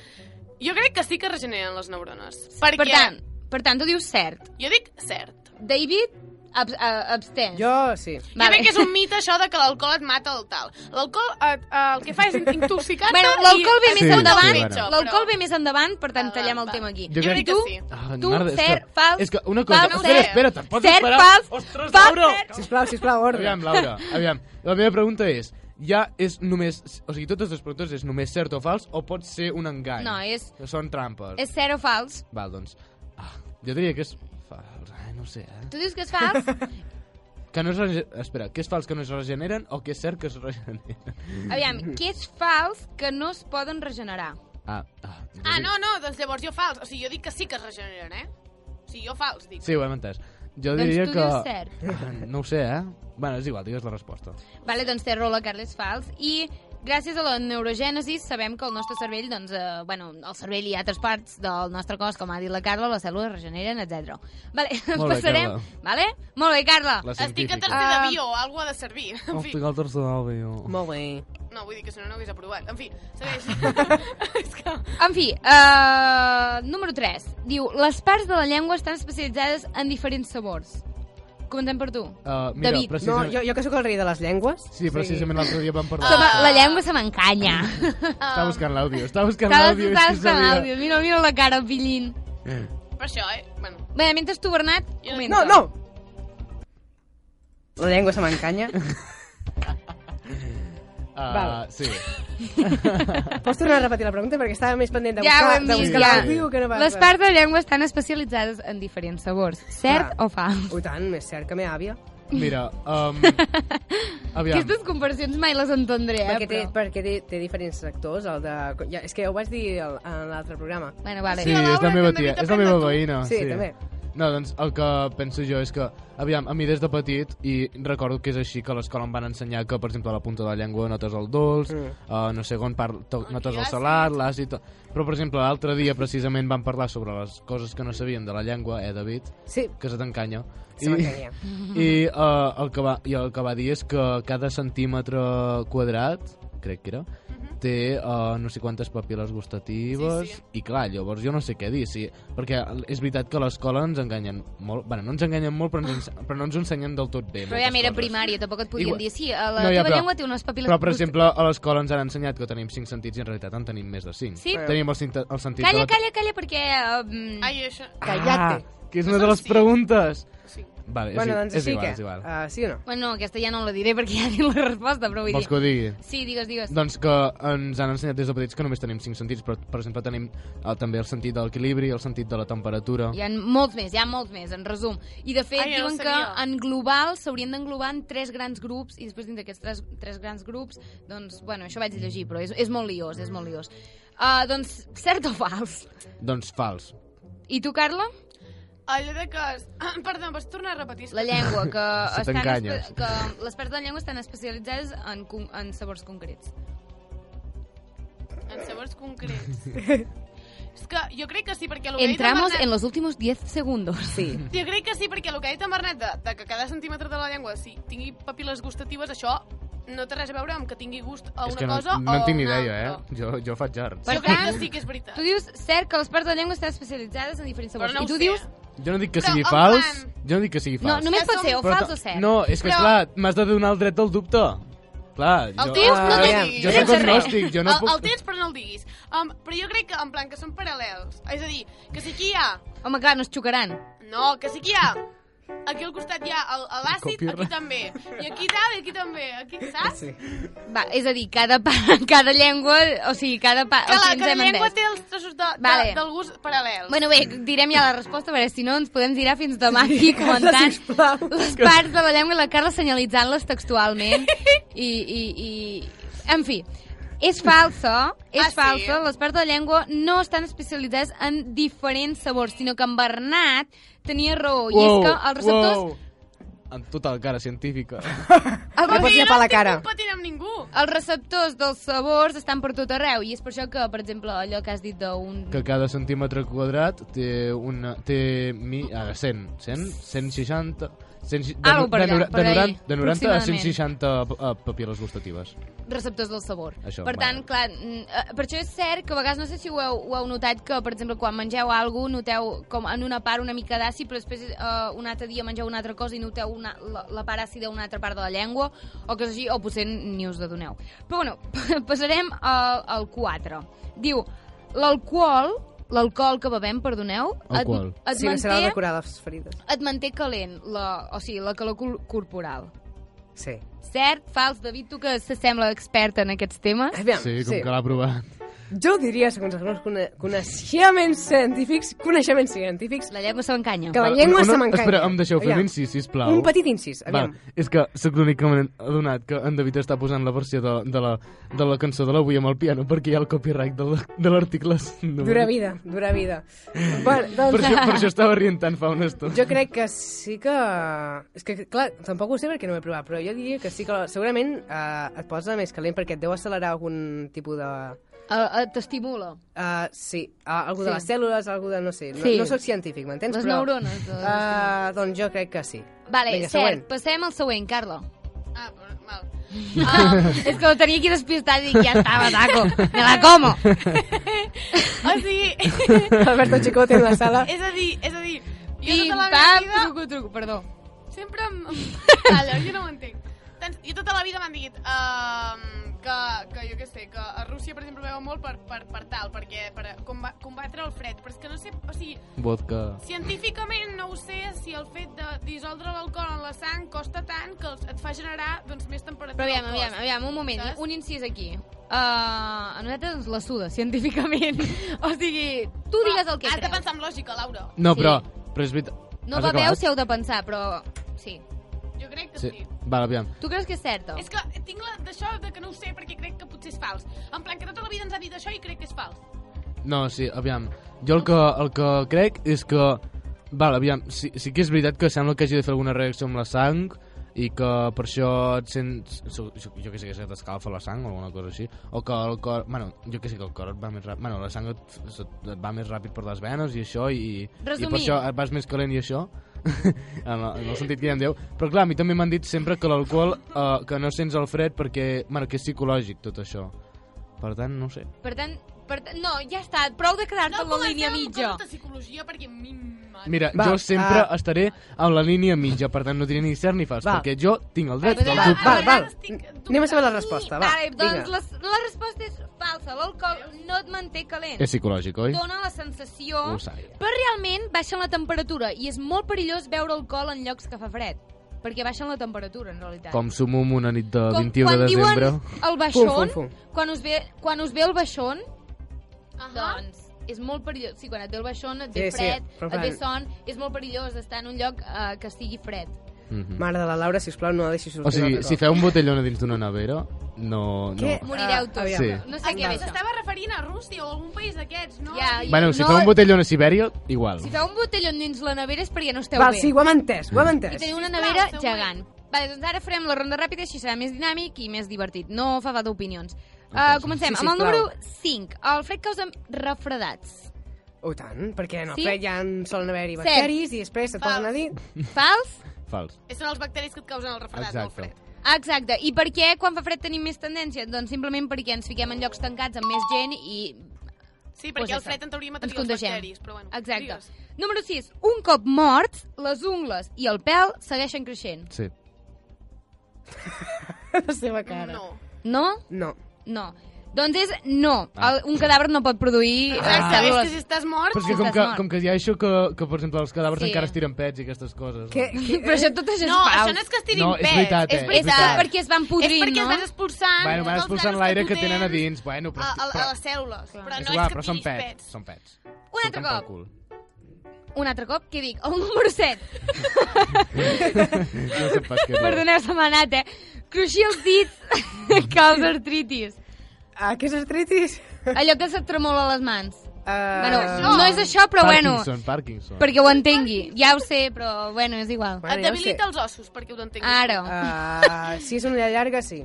jo crec que sí que regeneren les neurones. Perquè Per tant, per tant, tu dius cert. jo dic cert. David, ab uh, abstens. Jo, sí. Jo crec que és un mite això de que l'alcohol et mata el tal. L'alcohol eh, eh, el que fa és intoxicar-te Bueno, l'alcohol ve més Sí, endavant, sí, bueno. l'alcohol ve més endavant, per tant, tallem el tema aquí. Jo Jo crec que tu, sí. Ah, tu, merda, cert, que- fals, És que una cosa... fals, espera, espera, te'n pots Cert, esperar? fals, Ostres, fals, Laura! Sisplau, sisplau, ordre. Aviam, Laura, aviam. La meva pregunta és, ja és només... O sigui, totes les preguntes és només cert o fals o pot ser un engany? No, és, Que són trampes. és cert o fals. Val, doncs... Ah, jo diria que és fals. No sé, eh? Tu dius que és fals? Que no es rege... Espera, que és fals que no es regeneren o que és cert que es regeneren? Aviam, què és fals que no es poden regenerar? Ah, ah, jo Ah, no, no, doncs llavors jo fals. O sigui, jo dic que sí que es regeneren, eh? O sigui, jo fals, dic. Sí, ho hem entès. Jo Doncs diria tu que... dius cert. Ah, No ho sé, eh? Bueno, és igual, digues la resposta. Vale, doncs té raó la Carla, és fals. I gràcies a la neurogènesi sabem que el nostre cervell, doncs, eh, bueno, el cervell i altres parts del nostre cos, com ha dit la Carla, les cèl·lules regeneren, etc. Vale, Molt bé, passarem... Carla. Vale? Molt bé, Carla. La Estic a tercer de bio, o alguna ha de servir. En fi, Estic al tercer d'àudio. Molt bé. no, vull dir que si no, no hagués aprovat. En fi, segueix. És que... En fi, uh, número 3. Diu, les parts de la llengua estan especialitzades en diferents sabors. Comencem per tu. Uh, mira, David. No, precisament... jo, jo que sóc el rei de les llengües... Sí, precisament l'altre dia vam Se parlar. me- La llengua se m'encanya. Està buscant l'àudio, està buscant l'àudio. que buscant l'àudio. Mira, mira la cara, el pillín. Per això, eh? Bueno, Bé, mentre tu, Bernat, comenta. No, no! La llengua se m'encanya. Uh, Val. sí. Pots tornar a repetir la pregunta? Perquè estava més pendent de Ja ho buscar, hem de vist, buscar ja. l'àudio que no pas... Les parts de llengua estan especialitzades en diferents sabors. Cert Clar. o fals? Ui, tant, més cert que meva àvia. Mira, um, aviam. Aquestes comparacions mai les entendré, eh? perquè té, Però... perquè té, té diferents sectors, el de... Ja, és que ja ho vaig dir al- en l'altre programa. Bueno, vale. Sí, Sí, és la meva tia, és la meva veïna. Sí, també. No, doncs el que penso jo és que, aviam, a mi des de petit, i recordo que és així, que a l'escola em van ensenyar que, per exemple, a la punta de la llengua notes el dolç, Mm. uh, no sé on par to- notes el l'àcid. salat, l'àcid... Però, per exemple, l'altre dia precisament van parlar sobre les coses que no sabien de la llengua, eh, David? Sí, Que se t'encanya. se m'encanya. I, uh, el, que va, I el que va dir és que cada centímetre quadrat, crec que era, té uh, no sé quantes papil·les gustatives Sí, sí. i clar, llavors jo no sé què dir sí, perquè és veritat que a l'escola ens enganyen molt, bueno, no ens enganyen molt però, ens, ens- però no ens ensenyen del tot bé Però ja coses. primària, tampoc et podien Igual- dir, sí, a la No, ja, teva però- llengua té unes papil·les... però per exemple a l'escola ens han ensenyat que tenim 5 sentits i en realitat en tenim més de 5 Sí? tenim el, cint- el sentit Calla, calla, calla, perquè... Um, Ai, això... Callate. Ah, que és una de les preguntes Sí. Vale, és, bueno, i- doncs és així igual, que... és igual. Uh, sí o no? Bueno, no, aquesta ja no la diré perquè ja he dit la resposta, però vull vols que ho dir... digui? Sí, digues, digues. Doncs que ens han ensenyat des de petits que només tenim 5 sentits, però per exemple tenim eh, també el sentit de l'equilibri, el sentit de la temperatura. Hi ha molts més, hi ha molts més, en resum. I de fet Ai, jo no diuen que en global s'haurien d'englobar en tres grans grups i després dins d'aquests tres, tres grans grups, doncs, bueno, això vaig llegir, però és, és molt liós, és molt liós. Uh, doncs, cert o fals? Doncs fals. I tu, Carla? Allò de que... Perdó, em vas tornar a repetir? La llengua, que, Se estan espe- que les parts de la llengua estan especialitzades en, con- en sabors concrets. En sabors concrets. És que jo crec que sí, perquè el que el Entramos Bernat- en los últimos 10 segundos. Sí. Jo crec que sí, perquè el que ha dit en Bernat de, de que cada centímetre de la llengua si tingui papil·les gustatives, això no té res a veure amb que tingui gust a és una que no, cosa no o en tinc ni idea, altra. eh? Jo, jo faig arts. Per jo crec tant, que sí que és veritat. Tu dius, cert, que les parts de la llengua estan especialitzades en diferents sabors. Però no I tu ho sé. dius, Jo no dic que Però, sigui en fals, plan- jo no dic que sigui no, fals. només Ja pot ser o Però fals o cert. No, és que, Però- clar, m'has de donar el dret al dubte. Clar, El jo, tens, però no el diguis. jo soc agnòstic, jo no el, puc... el tens, però no el diguis. Um, però jo crec que, en plan, que són paral·lels. És a dir, que si aquí hi ha... Home, clar, no es xocaran. No, que si aquí hi ha... Aquí al costat hi ha l'àcid, aquí també. I aquí tal, i aquí també. Aquí, saps? Sí. Va, és a dir, cada, pa, cada llengua, o sigui, cada... Pa, Que o la, sigui, hem llengua entès. té els trossos de, de, Vale. del gust paral·lels. Bueno, bé, direm ja la resposta, perquè si no ens podem girar fins demà aquí comentant sisplau. les parts de la llengua i la Carla senyalitzant-les textualment. I, i, i... En fi, és falsa, és Ah, sí? falsa, les parts de la llengua no estan especialitzades en diferents sabors, sinó que en Bernat tenia raó, i és que els receptors... Wow. En total cara científica. Els, No pots llepar no la cara. estic competint amb ningú. els receptors dels sabors estan per tot arreu, i és per això que, per exemple, allò que has dit d'un... que cada centímetre quadrat té una... té mi, ara, 100, 100, 160... 100, de, Algo per de, allà, per de, ahí, 90, de 90 a aproximadament. 160 uh, papil·les gustatives. receptors del sabor. Això, per tant, clar, eh, per això és cert que a vegades, no sé si ho heu, ho heu notat, que, per exemple, quan mengeu alguna cosa, noteu com en una part una mica d'àcid, però després eh, un altre dia mengeu una altra cosa i noteu una, la, la part àcida a una altra part de la llengua, o que és així, o potser ni us adoneu. Però bueno, passarem al, al 4. Diu, l'alcohol, l'alcohol que bevem, perdoneu, et, Alcohol. et, Sí, serà manté, de curar les ferides. et manté calent, la, o sigui, la calor cor- corporal. Sí. Cert, fals, David, tu que s'assembla expert en aquests temes. Aviam, Sí, com que l'ha provat. Jo diria, segons els meus cone coneixements científics, coneixements científics, La llengua se m'encanya. que la llengua una- se m'encanya. Espera, em deixeu fer Aviam. l'incís, sisplau. Un petit incís, aviam. Va, és que sóc l'únic que m'he adonat que en David està posant la versió de, de, la, de la cançó de l'avui amb el piano perquè hi ha el copyright de la- de l'article. No. Dura vida, dura vida. bueno, Per doncs, això, per això estava rient tant fa una estona. jo crec que sí que... És que, clar, tampoc ho sé perquè no ho he provat, però jo diria que sí que segurament eh, et posa més calent perquè et deu accelerar algun tipus de... Uh, T'estimula. Uh, sí, uh, algú de Sí. les cèl·lules, algú de... no sé, no, Sí. no sóc científic, m'entens? Les però, neurones. De... Uh, doncs jo crec que sí. vale, vinga, cert. següent. Passem al següent, Carla. Ah, però, mal. Ah, és que ho tenia aquí despistat i dic, ja estava, taco. Me la como. O sigui, Alberto Chicote en la sala. és a dir, és a dir, jo Pim, tota la pam, meva vida... truco, truco, perdó. Sempre em... Calla, jo no ho entenc. Tants, jo tota la vida m'han dit uh, que, que jo què sé, que a Rússia, per exemple, beuen molt per, per, per tal, perquè per comba combatre el fred, però és que no sé, o sigui, Vodka. científicament no ho sé si el fet de dissoldre l'alcohol en la sang costa tant que els, et fa generar doncs, més temperatura Però aviam, aviam, aviam, un moment, Saps? un incís aquí. Uh, a nosaltres ens la suda, científicament. o sigui, tu digues el que Has de creus. pensar amb lògica, Laura. No, Sí. però, però és veritat. No Has beveu si heu de pensar, però sí. Jo crec que sí. Sí. Val, aviam. Tu creus que és certa? És que tinc la d'això de que no ho sé perquè crec que potser és fals. En plan, que tota la vida ens ha dit això i crec que és fals. No, sí, aviam. Jo el que, el que crec és que Val, aviam, sí, sí que és veritat que sembla que hagi de fer alguna reacció amb la sang i que per això et sents... Jo, jo que sé que se t'escalfa la sang o alguna cosa així, o que el cor... Bueno, jo que sé que el cor et va més ràpid... Bueno, la sang et, et va més ràpid per les venes i això, i, i per Resumint. això et vas més calent i això, en, el, en el sentit que ja em diu. Però clar, a mi també m'han dit sempre que l'alcohol, eh, que no sents el fred perquè, bueno, que és psicològic tot això. Per tant, no sé. Per tant, per tant, no, ja està, prou de quedar-te No en la línia comencem amb mitja. de psicologia perquè a mi Mira, Va, jo sempre ah. estaré en la línia mitja, per tant no diré ni cert ni fals, Va. perquè jo tinc el dret Va, del va, dubte. Val, val. estic Anem a saber la resposta, va. Vale, doncs la, la resposta és falsa. L'alcohol no et manté calent. És psicològic, oi? Dona la sensació... Ho sabia. Però realment baixen la temperatura i és molt perillós beure alcohol en llocs que fa fred. Perquè baixen la temperatura, en realitat. Com sumum una nit de Com 21 quan de desembre. diuen el baixón, Fum, fum, fum. Quan, us ve, quan us ve el baixón, Ahà. doncs és molt perillós. Sí, quan et ve el baixón, et ve Sí, sí, fred, però et ve son, és molt perillós estar en un lloc eh, que estigui fred. Mhm. Mare de la Laura, sisplau, no la deixis sortir O sigui, si feu un botellón a dins d'una nevera, no... no. Morireu Ah, tots. aviam. Sí. No sé A què què és això. s'estava referint a Rússia o algun país d'aquests, no? Ja, Bueno, si no, feu un botellón a Sibèria, igual. Si feu un botellón dins la nevera és perquè no esteu Val, bé. sí, ho hem entès, ho hem I entès. teniu una nevera feu-ho gegant. Vale, doncs ara farem la ronda ràpida, així serà més dinàmic i més divertit. No fa falta opinions. Uh, comencem Sí, amb el número 5. El fred causa refredats. Oh, tant, perquè no, Sí? sí? ja en solen haver-hi bacteris i després se't Fals. posen a dir... Fals? Fals. Són els bacteris que et causen el refredat Exacte. fred. Exacte. I per què quan fa fred tenim més tendència? Doncs simplement perquè ens fiquem en llocs tancats amb més gent i... Sí, Pues perquè el això. fred en teoria mataria els contagiem. bacteris, però bueno. Exacte. digues. Número 6. Un cop morts, les ungles i el pèl segueixen creixent. Sí. la seva cara. No. No? No. No. Doncs és no. El, un cadàver no pot produir Exacte, és que si estàs mort... Però és que com, estàs que, mort. com que hi ha això que, que per exemple, els cadàvers Sí. encara es tiren pets i aquestes coses. Que, que, Però això tot això és No, fals. això no és que es tirin No, és pets. veritat, eh, és és veritat. veritat. perquè es van És podrint, perquè no? es van expulsant Bueno, van expulsant l'aire que tu tenen a dins. Bueno, però... a, a, però a les cèl·lules. Però és no igual, és que però són tiris pets. pets. Són pets. Un altre cop. Un altre cop, què dic? Número 7. No sé pas què. Perdoneu, se m'ha anat, eh? Cruixir els dits causa artritis. ah, què és artritis? Allò que se't tremola les mans. Uh, Bueno, no és això, però bueno, Parkinson, Parkinson. perquè ho entengui. Ja ho sé, però bueno, és igual. Bueno, Et ja debilita sé. els ossos, perquè ho t'entenguis. Ara. Uh, si és una llarga, sí.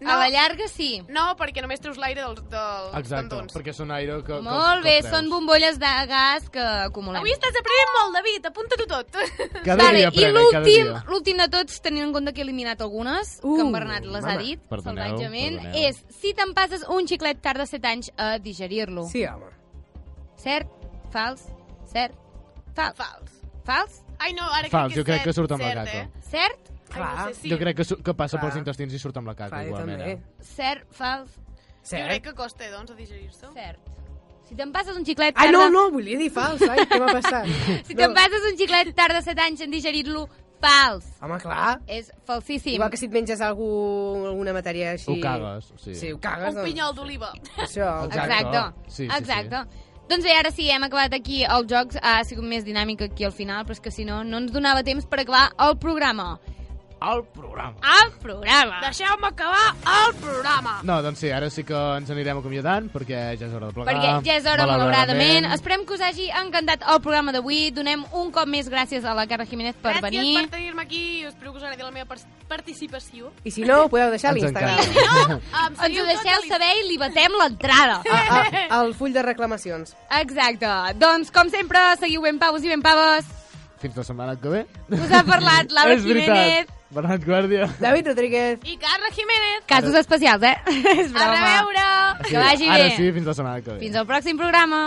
A la llarga, sí. No, perquè només treus l'aire dels, dels Exacte, tendons. perquè són aire que... que Molt que bé, són bombolles de gas que acumulem. Avui estàs aprenent molt, David, apunta-t'ho tot. Cada vale, dia I aprenen, cada l'últim, de tots, tenint en compte que he eliminat algunes, Uh, que en Bernat les ha mama. dit, Perdoneu, salvatgement, perdoneu. és si te'n passes un xiclet tarda 7 anys a digerir-lo. Sí, home. Cert? Fals? Cert? Fals? Fals. Fals? Ai, no, ara Fals, jo crec que crec és que surt amb la cert, caca. Eh? Cert? Ai, Clar. no sé, sí. Jo crec que, que passa Clar. pels intestins i surt amb la caca, Clar, igualment. Eh? Cert? Fals? Jo crec Cert. que costa, doncs, a digerir-se. Cert. Si te'n passes un xiclet Ah, tarda... no, no, volia dir fals. Ai, què m'ha passat? Si te'n passes un xiclet tarda 7 anys en digerir-lo, fals. Home, clar. És falsíssim. Igual que si et menges algú, alguna matèria així... Ho cagues, sí. Sí, ho cagues, Un doncs. pinyol d'oliva. Això, Exacte. Exacte. Sí, sí, sí. Exacte. Doncs bé, ara sí, hem acabat aquí els jocs. Ha sigut més dinàmic aquí al final, però és que si no, no ens donava temps per acabar el programa. El programa. El programa! Deixeu-me acabar el programa. No, doncs sí, ara sí que ens anirem acomiadant perquè ja és hora de plegar. Perquè ja és hora, malauradament. Esperem que us hagi encantat el programa d'avui. Donem un cop més gràcies a la Carla Jiménez per Gràcies venir. per tenir-me aquí. Espero que us agradi la meva par- participació. I si no, ho podeu deixar l'Instagram. encanta. Em Ens ho deixeu saber i li batem l'entrada. A, a, al full de reclamacions. Exacte. Doncs, com sempre, seguiu ben pavos i ben paves. Fins la setmana que ve. Us ha parlat Laura és Jiménez. veritat. Bernat Guàrdia. David Rodríguez. I Carla Jiménez. Casos especials, eh? És A reveure. Que vagi Ara bé. sí, fins la setmana que ve. Fins al pròxim programa.